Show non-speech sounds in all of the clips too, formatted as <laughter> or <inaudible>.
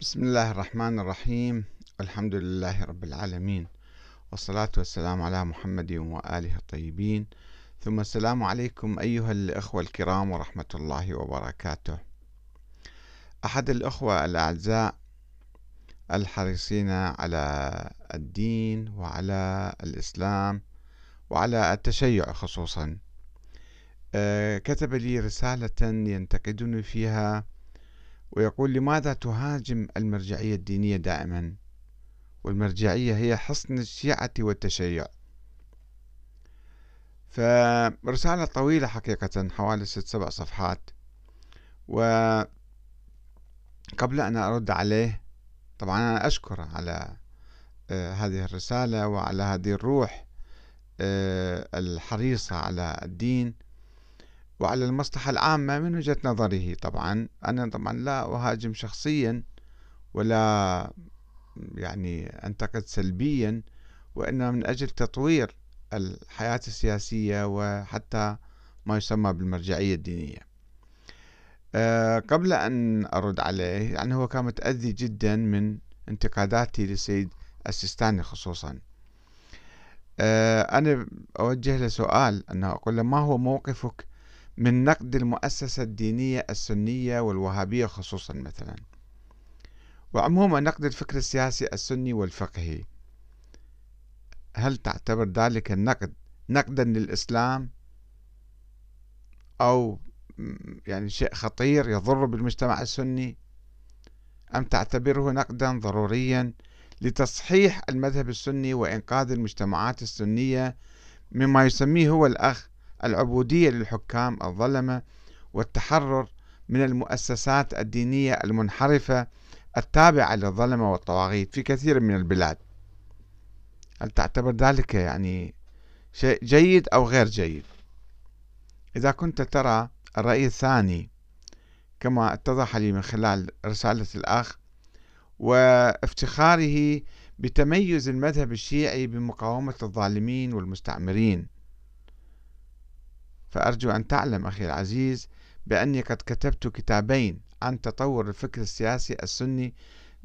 بسم الله الرحمن الرحيم. الحمد لله رب العالمين. والصلاة والسلام على محمد وآله الطيبين. ثم السلام عليكم أيها الأخوة الكرام ورحمة الله وبركاته. أحد الأخوة الأعزاء الحريصين على الدين وعلى الإسلام وعلى التشيع خصوصا آه، كتب لي رسالة ينتقدني فيها ويقول لماذا تهاجم المرجعية الدينية دائما؟ والمرجعية هي حصن الشيعة والتشيع. فرسالة طويلة حقيقة حوالي ست سبع صفحات. وقبل أن أرد عليه طبعا أنا أشكر على آه، هذه الرسالة وعلى هذه الروح آه، الحريصة على الدين. وعلى المصلحة العامة من وجهة نظره طبعا. أنا طبعا لا أهاجم شخصيا ولا يعني أنتقد سلبيا وإنما من أجل تطوير الحياة السياسية وحتى ما يسمى بالمرجعية الدينية. أه قبل أن أرد عليه يعني هو كان متأذي جدا من انتقاداتي للسيد السيستاني خصوصا. أه أنا أوجه له سؤال أنه أقول له ما هو موقفك من نقد المؤسسة الدينية السنية والوهابية خصوصا مثلا. وعموما نقد الفكر السياسي السني والفقهي. هل تعتبر ذلك النقد نقدا للإسلام؟ أو يعني شيء خطير يضر بالمجتمع السني؟ أم تعتبره نقدا ضروريا لتصحيح المذهب السني وإنقاذ المجتمعات السنية مما يسميه هو الأخ العبودية للحكام الظلمة والتحرر من المؤسسات الدينية المنحرفة التابعة للظلمة والطواغيت في كثير من البلاد. هل تعتبر ذلك يعني شيء جيد أو غير جيد؟ إذا كنت ترى الرأي الثاني كما اتضح لي من خلال رسالة الأخ وافتخاره بتميز المذهب الشيعي بمقاومة الظالمين والمستعمرين. فأرجو أن تعلم أخي العزيز بأني قد كتبت كتابين عن تطور الفكر السياسي السني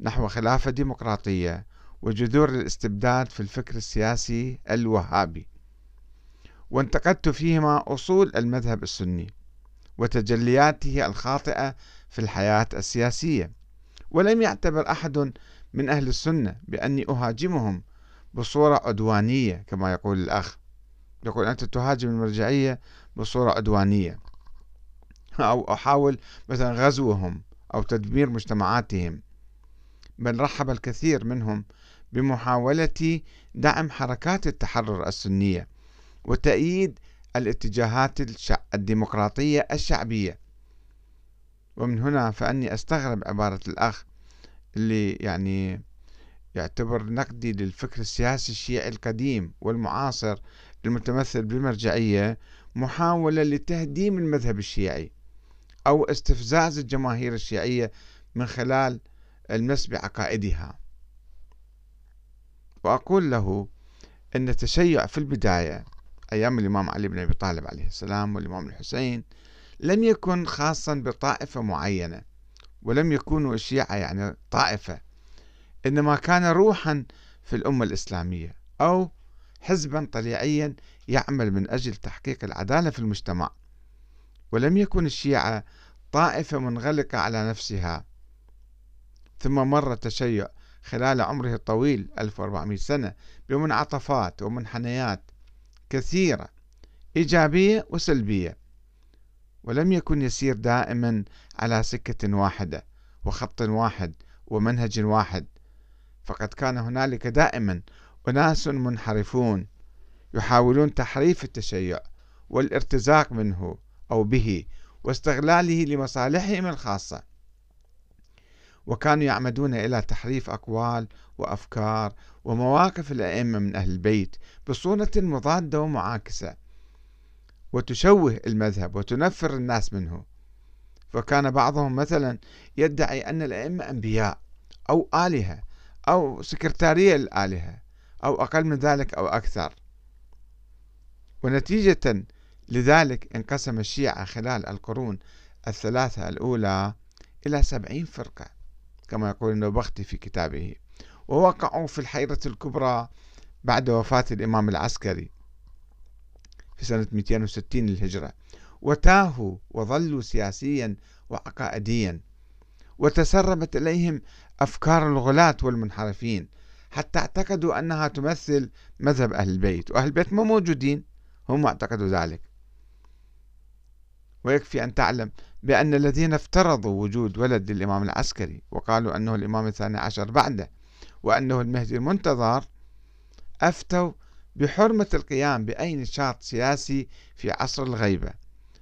نحو خلافة ديمقراطية وجذور الاستبداد في الفكر السياسي الوهابي. وانتقدت فيهما أصول المذهب السني وتجلياته الخاطئة في الحياة السياسية. ولم يعتبر أحد من أهل السنة بأني أهاجمهم بصورة عدوانية كما يقول الأخ. يقول أنت تهاجم المرجعية بصورة عدوانية. أو أحاول مثلا غزوهم أو تدمير مجتمعاتهم. بل رحب الكثير منهم بمحاولة دعم حركات التحرر السنية وتأييد الاتجاهات الديمقراطية الشعبية. ومن هنا فأني أستغرب عبارة الأخ اللي يعني يعتبر نقدي للفكر السياسي الشيعي القديم والمعاصر المتمثل بالمرجعية محاولة لتهديم المذهب الشيعي أو استفزاز الجماهير الشيعية من خلال المس بعقائدها. وأقول له أن التشيع في البداية أيام الإمام علي بن أبي طالب عليه السلام والإمام الحسين لم يكن خاصا بطائفة معينة ولم يكونوا الشيعة يعني طائفة إنما كان روحا في الأمة الإسلامية أو حزبا طليعيا يعمل من أجل تحقيق العدالة في المجتمع ولم يكن الشيعة طائفة منغلقة على نفسها. ثم مر التشيع خلال عمره الطويل 1400 سنة بمنعطفات ومنحنيات كثيرة إيجابية وسلبية ولم يكن يسير دائما على سكة واحدة وخط واحد ومنهج واحد. فقد كان هنالك دائما أناس منحرفون يحاولون تحريف التشيع والارتزاق منه أو به واستغلاله لمصالحهم الخاصة. وكانوا يعمدون إلى تحريف أقوال وأفكار ومواقف الأئمة من أهل البيت بصورة مضادة ومعاكسة وتشوه المذهب وتنفر الناس منه. فكان بعضهم مثلا يدعي أن الأئمة أنبياء أو آلهة أو سكرتارية الآلهة أو أقل من ذلك أو أكثر. ونتيجة لذلك انقسم الشيعة خلال القرون الثلاثة الأولى إلى سبعين فرقة كما يقول النوبختي في كتابه. ووقعوا في الحيرة الكبرى بعد وفاة الإمام العسكري في سنة 260 للهجرة. وتاهوا وظلوا سياسيا وعقائديا وتسربت إليهم أفكار الغلاة والمنحرفين. حتى اعتقدوا أنها تمثل مذهب أهل البيت وأهل البيت ما موجودين هم اعتقدوا ذلك. ويكفي أن تعلم بأن الذين افترضوا وجود ولد للإمام العسكري وقالوا أنه الإمام الثاني عشر بعده وأنه المهدي المنتظر أفتوا بحرمة القيام بأي نشاط سياسي في عصر الغيبة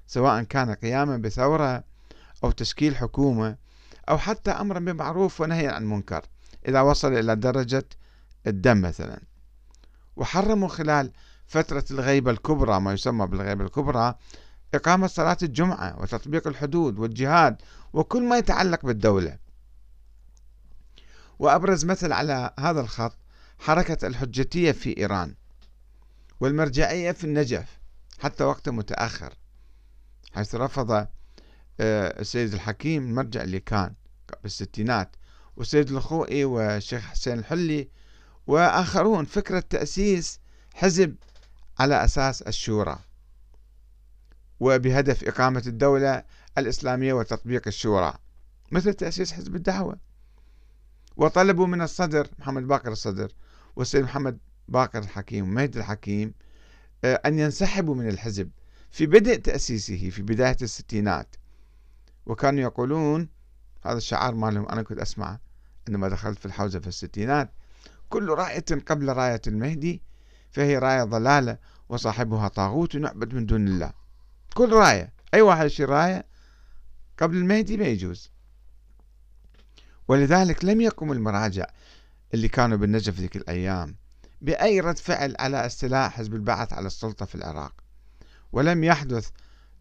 سواء كان قياما بثورة أو تشكيل حكومة أو حتى أمرا بمعروف ونهيا عن منكر. إذا وصل إلى درجة الدم مثلا. وحرموا خلال فترة الغيبة الكبرى ما يسمى بالغيبة الكبرى إقامة صلاة الجمعة وتطبيق الحدود والجهاد وكل ما يتعلق بالدولة. وأبرز مثل على هذا الخط حركة الحجتية في إيران والمرجعية في النجف حتى وقت متأخر حيث رفض آه، السيد الحكيم المرجع اللي كان بالستينات والسيد الخوئي والشيخ حسين الحلي وآخرون فكرة تأسيس حزب على أساس الشورى وبهدف إقامة الدولة الإسلامية وتطبيق الشورى مثل تأسيس حزب الدعوة. وطلبوا من الصدر محمد باقر الصدر والسيد محمد باقر الحكيم ومهدي الحكيم آه، أن ينسحبوا من الحزب في بدء تأسيسه في بداية الستينات. وكانوا يقولون هذا الشعار مالهم أنا كنت أسمعه عندما دخلت في الحوزة في الستينات كل راية قبل راية المهدي فهي راية ضلالة وصاحبها طاغوت يعبد من دون الله. كل راية أي واحد يشيل راية قبل المهدي ما يجوز. ولذلك لم يقم المراجع اللي كانوا بالنجف ذيك الأيام بأي رد فعل على استيلاء حزب البعث على السلطة في العراق. ولم يحدث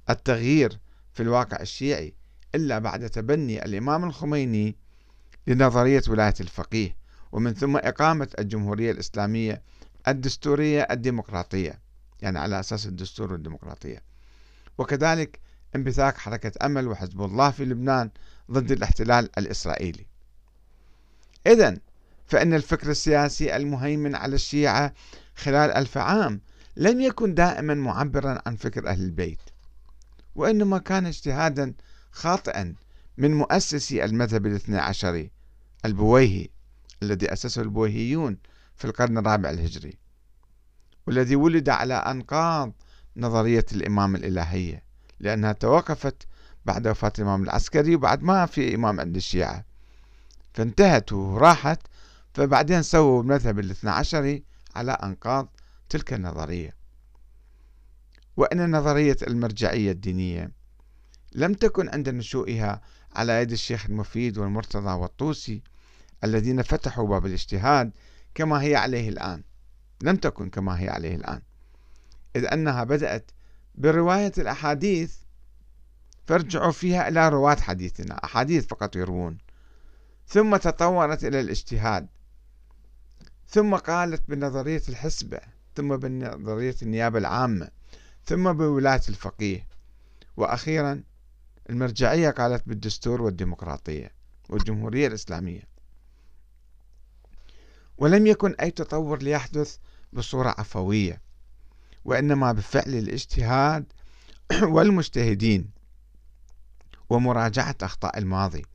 التغيير في الواقع الشيعي إلا بعد تبني الإمام الخميني لنظرية ولاية الفقيه. ومن ثم إقامة الجمهورية الإسلامية الدستورية الديمقراطية يعني على أساس الدستور والديمقراطية. وكذلك انبثاق حركة أمل وحزب الله في لبنان ضد الاحتلال الإسرائيلي. إذا فإن الفكر السياسي المهيمن على الشيعة خلال ألف عام لم يكن دائما معبرا عن فكر أهل البيت وإنما كان اجتهادا خاطئا من مؤسسي المذهب الاثنى عشري البويهي. الذي أسسه البويهيون في القرن الرابع الهجري والذي ولد على أنقاض نظرية الإمام الإلهية لأنها توقفت بعد وفاة الإمام العسكري وبعد ما في إمام عند الشيعة. فانتهت وراحت فبعدين سووا المذهب الاثنى عشري على أنقاض تلك النظرية. وأن نظرية المرجعية الدينية لم تكن عند نشوئها على يد الشيخ المفيد والمرتضى والطوسي الذين فتحوا باب الاجتهاد كما هي عليه الآن. لم تكن كما هي عليه الآن. إذ أنها بدأت برواية الأحاديث فارجعوا فيها إلى رواة حديثنا. أحاديث فقط يروون. ثم تطورت إلى الاجتهاد. ثم قالت بنظرية الحسبة ثم بنظرية النيابة العامة ثم بولاية الفقيه. وأخيرا المرجعية قالت بالدستور والديمقراطية والجمهورية الإسلامية. ولم يكن أي تطور ليحدث بصورة عفوية وإنما بفعل الاجتهاد <clears throat> والمجتهدين ومراجعة أخطاء الماضي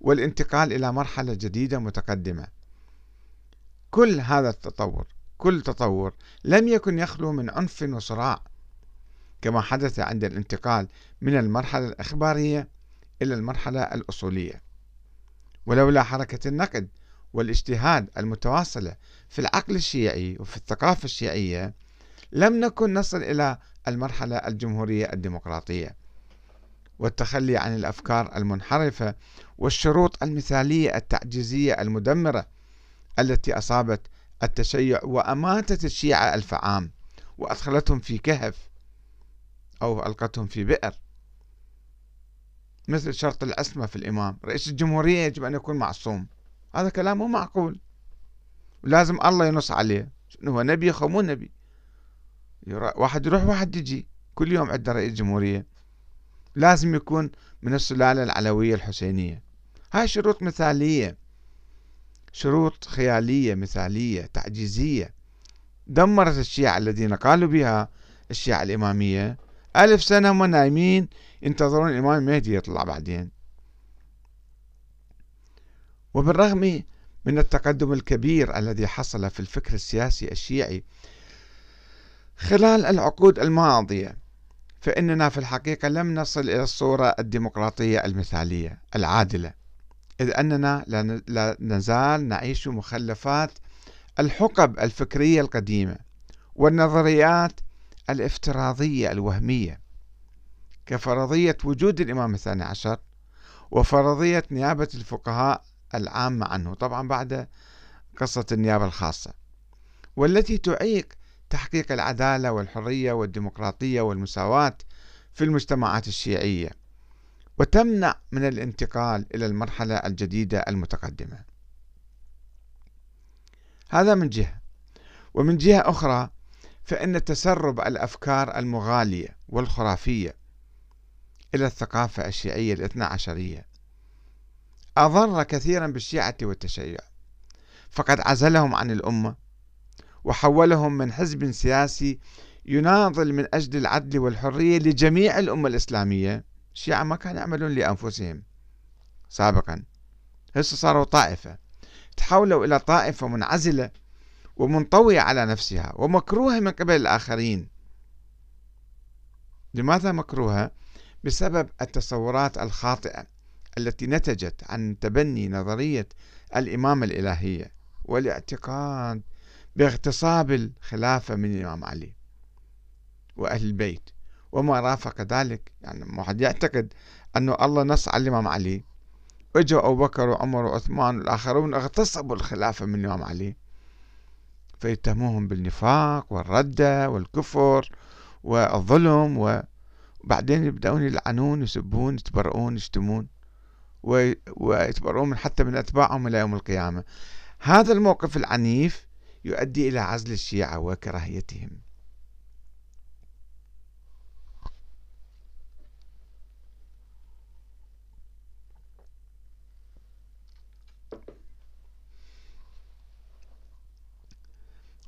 والانتقال إلى مرحلة جديدة متقدمة. كل هذا التطور كل تطور لم يكن يخلو من عنف وصراع كما حدث عند الانتقال من المرحلة الإخبارية إلى المرحلة الأصولية. ولولا حركة النقد والاجتهاد المتواصلة في العقل الشيعي وفي الثقافة الشيعية لم نكن نصل إلى المرحلة الجمهورية الديمقراطية والتخلي عن الأفكار المنحرفة والشروط المثالية التعجيزية المدمرة التي أصابت التشيع وأماتت الشيعة ألف عام وأدخلتهم في كهف أو ألقتهم في بئر. مثل شرط العصمة في الإمام رئيس الجمهورية يجب أن يكون معصوم. هذا كلام مو معقول. لازم الله ينص عليه. هو؟ نبي أو مو نبي. واحد يروح واحد يجي. كل يوم عندنا رئيس جمهورية. لازم يكون من السلالة العلوية الحسينية. هاي شروط مثالية. شروط خيالية مثالية تعجيزية. دمرت الشيعة الذين قالوا بها الشيعة الإمامية. ألف سنة هم نايمين. ينتظرون الإمام المهدي يطلع بعدين. وبالرغم من التقدم الكبير الذي حصل في الفكر السياسي الشيعي خلال العقود الماضية فإننا في الحقيقة لم نصل إلى الصورة الديمقراطية المثالية العادلة إذ أننا لا نزال نعيش مخلفات الحقب الفكرية القديمة والنظريات الافتراضية الوهمية. كفرضية وجود الإمام الثاني عشر وفرضية نيابة الفقهاء العامة عنه طبعا بعد قصة النيابة الخاصة والتي تعيق تحقيق العدالة والحرية والديمقراطية والمساواة في المجتمعات الشيعية وتمنع من الانتقال إلى المرحلة الجديدة المتقدمة. هذا من جهة. ومن جهة أخرى فإن تسرب الأفكار المغالية والخرافية إلى الثقافة الشيعية الاثنى عشرية. أضر كثيرا بالشيعة والتشيع. فقد عزلهم عن الأمة وحولهم من حزب سياسي يناضل من أجل العدل والحرية لجميع الأمة الإسلامية. الشيعة ما كانوا يعملون لأنفسهم. سابقا هسه صاروا طائفة. تحولوا إلى طائفة منعزلة ومنطوية على نفسها ومكروهة من قبل الآخرين. لماذا مكروهة؟ بسبب التصورات الخاطئة. التي نتجت عن تبني نظرية الإمامة الإلهية والاعتقاد باغتصاب الخلافة من الإمام علي وأهل البيت. وما رافق ذلك يعني واحد يعتقد أنه الله نص على الإمام علي. اجوا أبو بكر وعمر وعثمان والآخرون اغتصبوا الخلافة من الإمام علي. فيتهموهم بالنفاق والردة والكفر والظلم وبعدين يبدأون يلعنون يسبون يتبرؤون يشتمون. ويتبرؤون حتى من أتباعهم إلى يوم القيامة. هذا الموقف العنيف يؤدي إلى عزل الشيعة وكراهيتهم.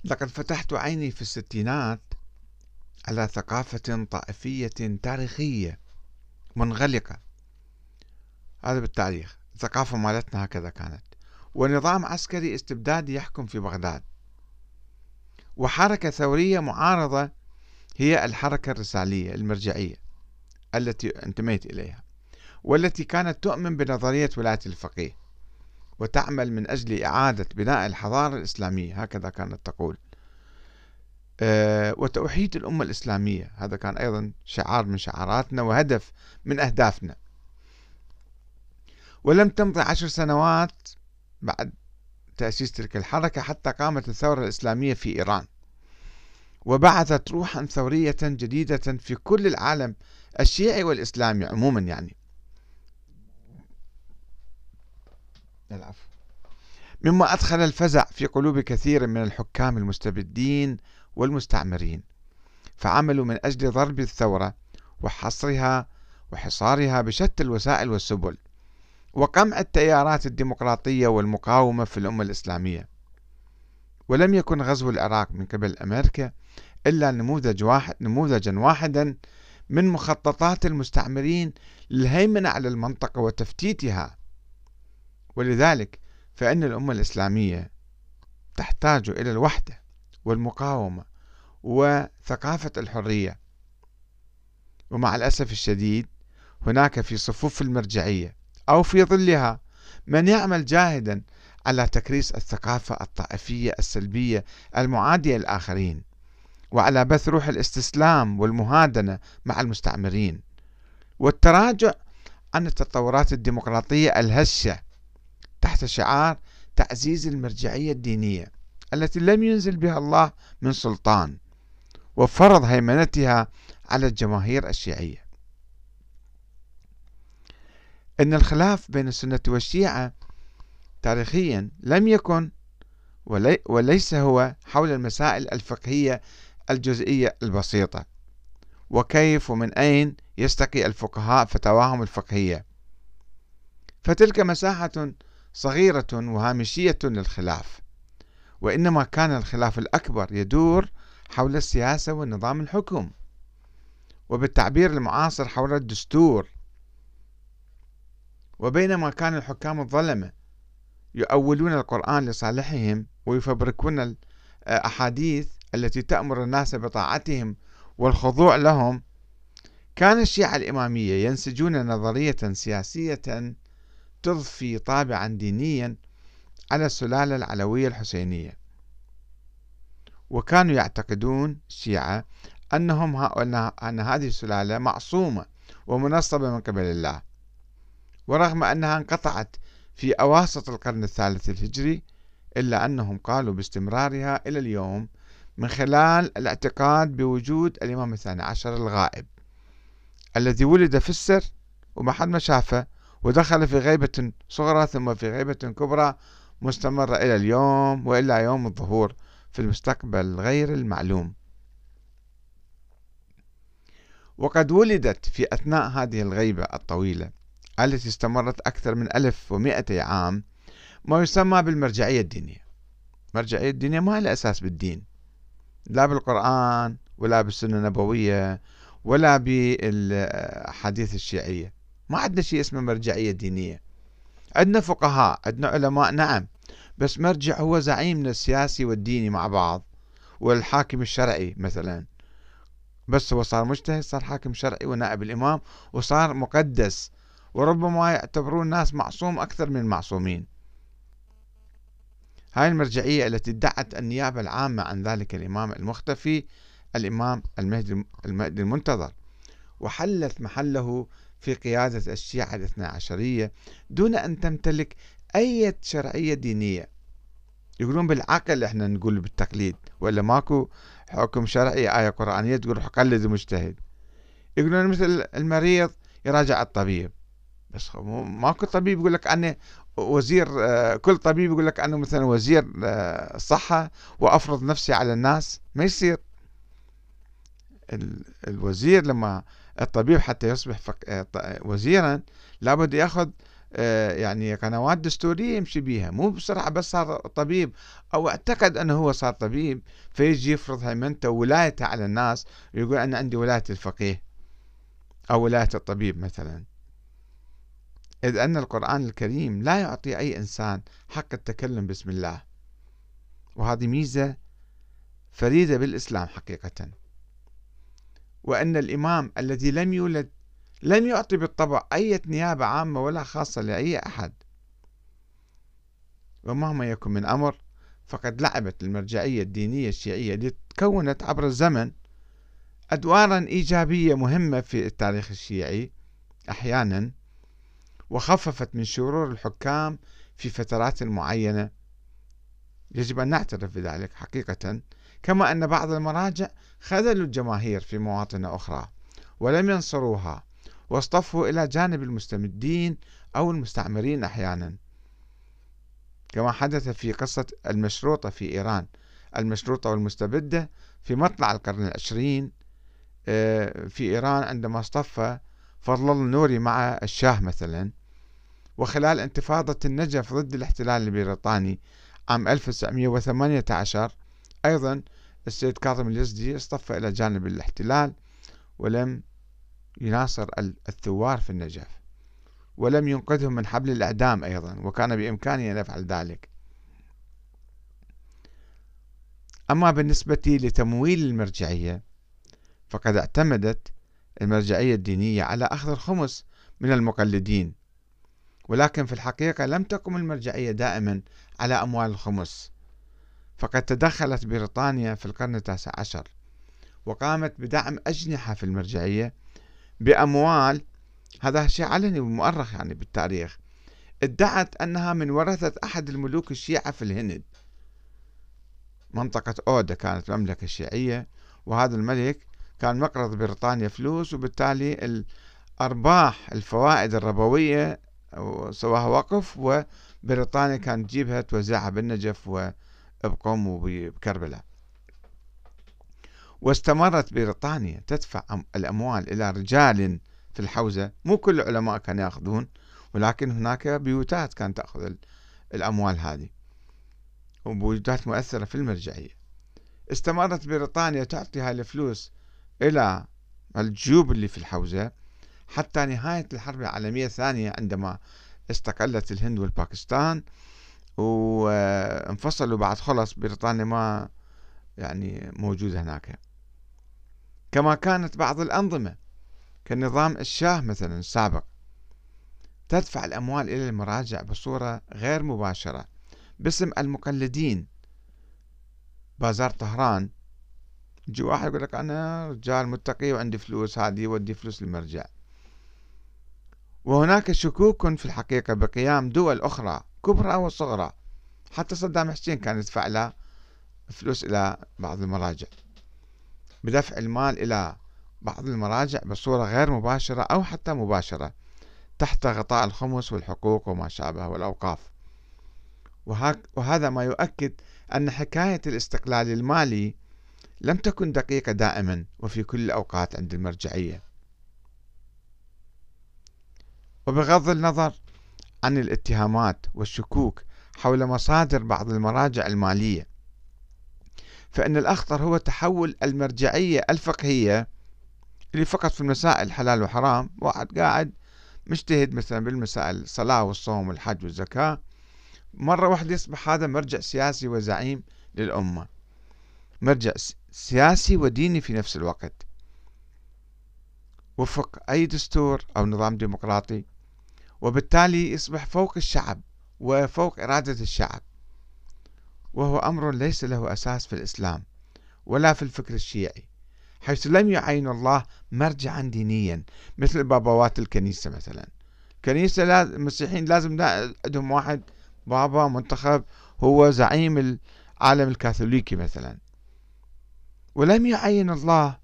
لقد فتحت عيني في الستينات على ثقافة طائفية تاريخية منغلقة. هذا بالتاريخ الثقافة مالتنا هكذا كانت. ونظام عسكري استبدادي يحكم في بغداد. وحركة ثورية معارضة هي الحركة الرسالية المرجعية التي انتميت إليها والتي كانت تؤمن بنظرية ولاية الفقيه وتعمل من أجل إعادة بناء الحضارة الإسلامية هكذا كانت تقول. أه وتوحيد الأمة الإسلامية هذا كان أيضا شعار من شعاراتنا وهدف من أهدافنا. ولم تمضي عشر سنوات بعد تأسيس تلك الحركة حتى قامت الثورة الإسلامية في إيران. وبعثت روحا ثورية جديدة في كل العالم الشيعي والإسلامي عموما يعني. العفو. مما أدخل الفزع في قلوب كثير من الحكام المستبدين والمستعمرين فعملوا من أجل ضرب الثورة وحصرها وحصارها بشتى الوسائل والسبل. وقمع التيارات الديمقراطية والمقاومة في الأمة الإسلامية. ولم يكن غزو العراق من قبل أمريكا إلا نموذج واحد نموذجا واحدا من مخططات المستعمرين للهيمنة على المنطقة وتفتيتها. ولذلك فإن الأمة الإسلامية تحتاج إلى الوحدة والمقاومة وثقافة الحرية. ومع الأسف الشديد هناك في صفوف المرجعية أو في ظلها. من يعمل جاهدا على تكريس الثقافة الطائفية السلبية المعادية للآخرين وعلى بث روح الاستسلام والمهادنة مع المستعمرين والتراجع عن التطورات الديمقراطية الهشة تحت شعار تعزيز المرجعية الدينية التي لم ينزل بها الله من سلطان وفرض هيمنتها على الجماهير الشيعية. أن الخلاف بين السنة والشيعة تاريخيا لم يكن ولي وليس هو حول المسائل الفقهية الجزئية البسيطة. وكيف ومن أين يستقي الفقهاء فتواهم الفقهية؟ فتلك مساحة صغيرة وهامشية للخلاف. وإنما كان الخلاف الأكبر يدور حول السياسة ونظام الحكم. وبالتعبير المعاصر حول الدستور وبينما كان الحكام الظلمة يؤولون القرآن لصالحهم ويفبركون الأحاديث التي تأمر الناس بطاعتهم والخضوع لهم. كان الشيعة الإمامية ينسجون نظرية سياسية تضفي طابعا دينيا على السلالة العلوية الحسينية. وكانوا يعتقدون الشيعة أنهم أن هذه السلالة معصومة ومنصبة من قبل الله. ورغم أنها انقطعت في أواسط القرن الثالث الهجري إلا أنهم قالوا باستمرارها إلى اليوم من خلال الاعتقاد بوجود الإمام الثاني عشر الغائب الذي ولد في السر وما حد ما شافه ودخل في غيبة صغرى ثم في غيبة كبرى مستمرة إلى اليوم وإلى يوم الظهور في المستقبل غير المعلوم. وقد ولدت في أثناء هذه الغيبة الطويلة التي استمرت أكثر من ألف ومائة عام ما يسمى بالمرجعية الدينية. المرجعية الدينية ما لها أساس بالدين. لا بالقرآن ولا بالسنة النبوية ولا بالحديث الشيعية. ما عندنا شيء اسمه مرجعية دينية. عندنا فقهاء عندنا علماء نعم. بس مرجع هو زعيمنا السياسي والديني مع بعض والحاكم الشرعي مثلا. بس هو صار مجتهد صار حاكم شرعي ونائب الإمام وصار مقدس. وربما يعتبرون الناس معصوم أكثر من المعصومين. هاي المرجعية التي ادعت النيابة العامة عن ذلك الإمام المختفي الإمام المهدي, المهدي المنتظر وحلت محله في قيادة الشيعة الاثنى عشرية دون أن تمتلك أي شرعية دينية. يقولون بالعقل إحنا نقول بالتقليد ولا ماكو حكم شرعي آية قرآنية تقول قلد المجتهد يقولون مثل المريض يراجع الطبيب. بس ماكو طبيب يقول لك أنا وزير آه، كل طبيب يقول لك أنا مثلا وزير الصحة آه، وأفرض نفسي على الناس ما يصير. الوزير لما الطبيب حتى يصبح آه، وزيرا لابد يأخذ يعني قنوات دستورية يمشي بيها. مو بسرعة بس صار طبيب. أو أعتقد أنه هو صار طبيب فيجي يفرض هيمنته وولايته على الناس ويقول أنا عندي ولاية الفقيه أو ولاية الطبيب مثلا. إذ أن القرآن الكريم لا يعطي أي إنسان حق التكلم باسم الله. وهذه ميزة فريدة بالإسلام حقيقة. وأن الإمام الذي لم يولد لم يعطي بالطبع أي نيابة عامة ولا خاصة لأي أحد. ومهما يكن من أمر فقد لعبت المرجعية الدينية الشيعية التي تكونت عبر الزمن أدوارا إيجابية مهمة في التاريخ الشيعي. أحيانا وخففت من شرور الحكام في فترات معينة. يجب أن نعترف بذلك حقيقة كما أن بعض المراجع خذلوا الجماهير في مواطن أخرى ولم ينصروها واصطفوا إلى جانب المستمدين أو المستعمرين أحيانا. كما حدث في قصة المشروطة في إيران المشروطة والمستبدة في مطلع القرن العشرين آه، في إيران عندما اصطفى فضل النوري مع الشاه مثلا. وخلال انتفاضة النجف ضد الاحتلال البريطاني عام 1918 أيضا السيد كاظم اليزدي اصطف إلى جانب الاحتلال ولم يناصر الثوار في النجف ولم ينقذهم من حبل الإعدام أيضا وكان بإمكانه أن يفعل ذلك. أما بالنسبة لتمويل المرجعية فقد اعتمدت المرجعية الدينية على أخذ الخمس من المقلدين ولكن في الحقيقة لم تقم المرجعية دائما على أموال الخمس. فقد تدخلت بريطانيا في القرن التاسع عشر وقامت بدعم أجنحة في المرجعية بأموال. هذا شيء علني ومؤرخ يعني بالتاريخ. ادعت أنها من ورثة أحد الملوك الشيعة في الهند. منطقة أودا كانت مملكة شيعية وهذا الملك كان مقرض بريطانيا فلوس وبالتالي الأرباح الفوائد الربوية سواها وقف وبريطانيا كانت تجيبها توزعها بالنجف وبقوم وبكربلاء واستمرت بريطانيا تدفع الأموال إلى رجال في الحوزة. مو كل العلماء كانوا يأخذون ولكن هناك بيوتات كانت تأخذ الأموال هذه. وبيوتات مؤثرة في المرجعية. استمرت بريطانيا تعطي هاي الفلوس إلى الجيوب اللي في الحوزة. حتى نهاية الحرب العالمية الثانية عندما استقلت الهند والباكستان وانفصلوا بعد خلص بريطانيا ما يعني موجودة هناك. كما كانت بعض الأنظمة كنظام الشاه مثلا السابق تدفع الأموال إلى المراجع بصورة غير مباشرة باسم المقلدين. بازار طهران يجي واحد يقول لك أنا رجال متقي وعندي فلوس هذه يودي فلوس للمرجع. وهناك شكوك في الحقيقة بقيام دول أخرى كبرى وصغرى. حتى صدام حسين كان يدفع له فلوس إلى بعض المراجع. بدفع المال إلى بعض المراجع بصورة غير مباشرة أو حتى مباشرة تحت غطاء الخمس والحقوق وما شابه والأوقاف. وهذا ما يؤكد أن حكاية الاستقلال المالي لم تكن دقيقة دائما وفي كل الأوقات عند المرجعية. وبغض النظر عن الاتهامات والشكوك حول مصادر بعض المراجع المالية فإن الأخطر هو تحول المرجعية الفقهية اللي فقط في المسائل حلال وحرام واحد قاعد مجتهد مثلا بالمسائل الصلاة والصوم والحج والزكاة مرة واحدة يصبح هذا مرجع سياسي وزعيم للأمة مرجع سياسي وديني في نفس الوقت. وفق أي دستور أو نظام ديمقراطي وبالتالي يصبح فوق الشعب وفوق إرادة الشعب وهو أمر ليس له أساس في الإسلام ولا في الفكر الشيعي حيث لم يعين الله مرجعا دينيا مثل بابوات الكنيسة مثلا. الكنيسة المسيحيين لازم عندهم واحد بابا منتخب هو زعيم العالم الكاثوليكي مثلا. ولم يعين الله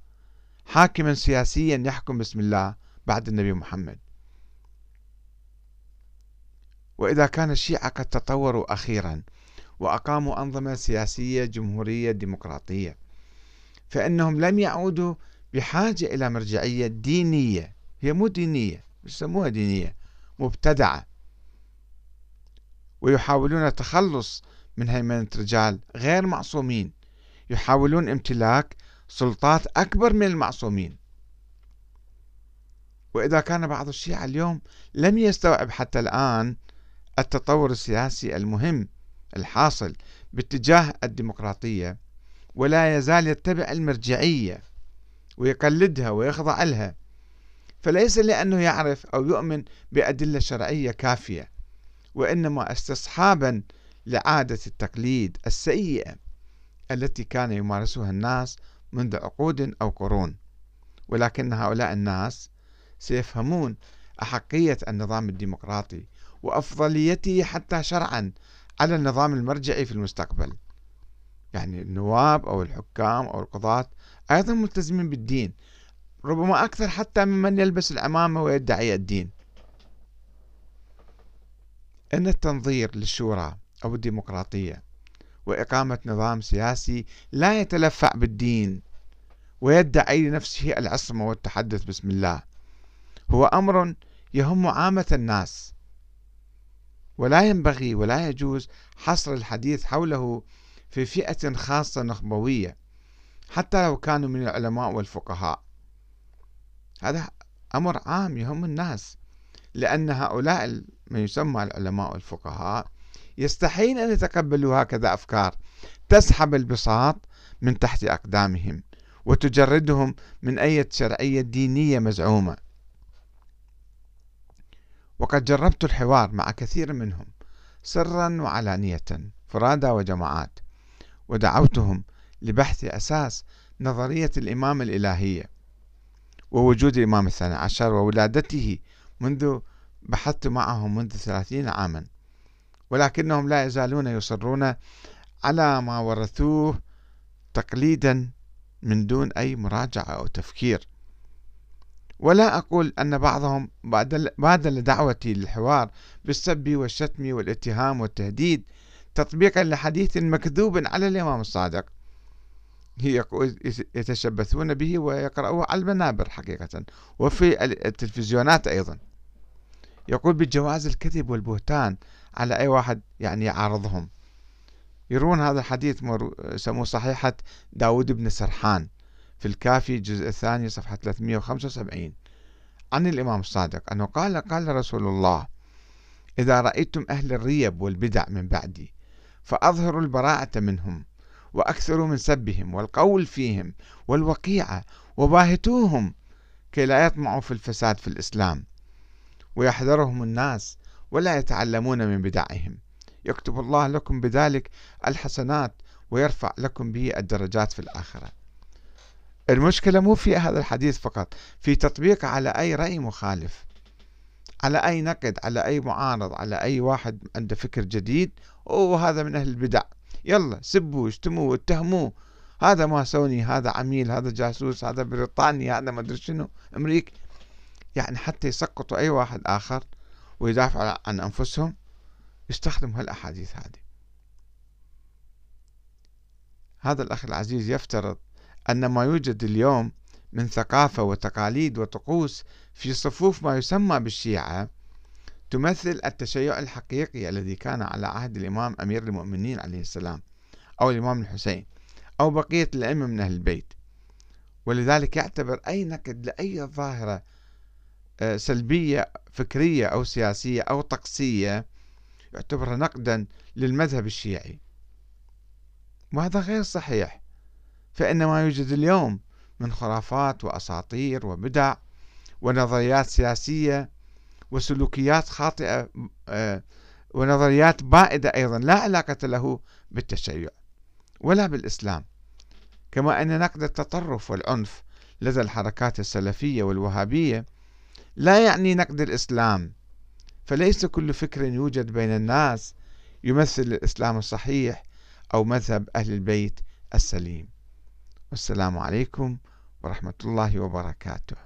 حاكما سياسيا يحكم بسم الله بعد النبي محمد. وإذا كان الشيعة قد تطوروا أخيرا وأقاموا أنظمة سياسية جمهورية ديمقراطية فإنهم لم يعودوا بحاجة إلى مرجعية دينية. هي مو دينية يسموها دينية مبتدعة. ويحاولون التخلص من هيمنة رجال غير معصومين. يحاولون امتلاك سلطات أكبر من المعصومين. وإذا كان بعض الشيعة اليوم لم يستوعب حتى الآن التطور السياسي المهم الحاصل باتجاه الديمقراطية ولا يزال يتبع المرجعية ويقلدها ويخضع لها فليس لأنه يعرف أو يؤمن بأدلة شرعية كافية وإنما استصحابا لعادة التقليد السيئة التي كان يمارسها الناس منذ عقود أو قرون. ولكن هؤلاء الناس سيفهمون أحقية النظام الديمقراطي وأفضليته حتى شرعا على النظام المرجعي في المستقبل. يعني النواب أو الحكام أو القضاة أيضا ملتزمين بالدين ربما أكثر حتى ممن يلبس العمامة ويدعي الدين. أن التنظير للشورى أو الديمقراطية وإقامة نظام سياسي لا يتلفع بالدين ويدعي لنفسه العصمة والتحدث. بسم الله. هو أمر يهم عامة الناس. ولا ينبغي ولا يجوز حصر الحديث حوله في فئة خاصة نخبوية حتى لو كانوا من العلماء والفقهاء. هذا أمر عام يهم الناس لأن هؤلاء ما يسمى العلماء والفقهاء يستحيل أن يتقبلوا هكذا أفكار تسحب البساط من تحت أقدامهم. وتجردهم من أي شرعية دينية مزعومة. وقد جربت الحوار مع كثير منهم سرا وعلانية فرادى وجماعات ودعوتهم لبحث أساس نظرية الإمامة الإلهية ووجود الإمام الثاني عشر وولادته منذ بحثت معهم منذ ثلاثين عاما. ولكنهم لا يزالون يصرون على ما ورثوه تقليدا من دون أي مراجعة أو تفكير. ولا أقول أن بعضهم بادل دعوتي للحوار بالسب والشتم والاتهام والتهديد تطبيقا لحديث مكذوب على الإمام الصادق. يتشبثون به ويقرأوه على المنابر حقيقة وفي التلفزيونات أيضا. يقول بجواز الكذب والبهتان على أي واحد يعني يعارضهم. يرون هذا الحديث يسموه صحيحة داود بن سرحان في الكافي الجزء الثاني صفحة 375 عن الإمام الصادق أنه قال قال رسول الله إذا رأيتم أهل الريب والبدع من بعدي فأظهروا البراءة منهم وأكثروا من سبهم والقول فيهم والوقيعة وباهتوهم كي لا يطمعوا في الفساد في الإسلام ويحذرهم الناس ولا يتعلمون من بدعهم يكتب الله لكم بذلك الحسنات ويرفع لكم به الدرجات في الآخرة. المشكلة مو في هذا الحديث فقط في تطبيقه على أي رأي مخالف على أي نقد على أي معارض على أي واحد عنده فكر جديد وهذا من أهل البدع. يلا سبوا اشتموا اتهموه هذا ماسوني هذا عميل هذا جاسوس هذا بريطاني هذا ما أدري شنو أمريكي. يعني حتى يسقطوا أي واحد آخر ويدافعوا عن أنفسهم يستخدموا هالأحاديث هذه. هذا الأخ العزيز يفترض أن ما يوجد اليوم من ثقافة وتقاليد وطقوس في صفوف ما يسمى بالشيعة تمثل التشيع الحقيقي الذي كان على عهد الإمام أمير المؤمنين عليه السلام أو الإمام الحسين أو بقية الأئمة من أهل البيت. ولذلك يعتبر أي نقد لأي ظاهرة آه، سلبية فكرية أو سياسية أو طقسية يعتبر نقدا للمذهب الشيعي. وهذا غير صحيح فإن ما يوجد اليوم من خرافات وأساطير وبدع ونظريات سياسية وسلوكيات خاطئة آه، ونظريات بائدة أيضا لا علاقة له بالتشيع ولا بالإسلام. كما أن نقد التطرف والعنف لدى الحركات السلفية والوهابية لا يعني نقد الإسلام فليس كل فكر يوجد بين الناس يمثل الإسلام الصحيح أو مذهب أهل البيت السليم. والسلام عليكم ورحمة الله وبركاته.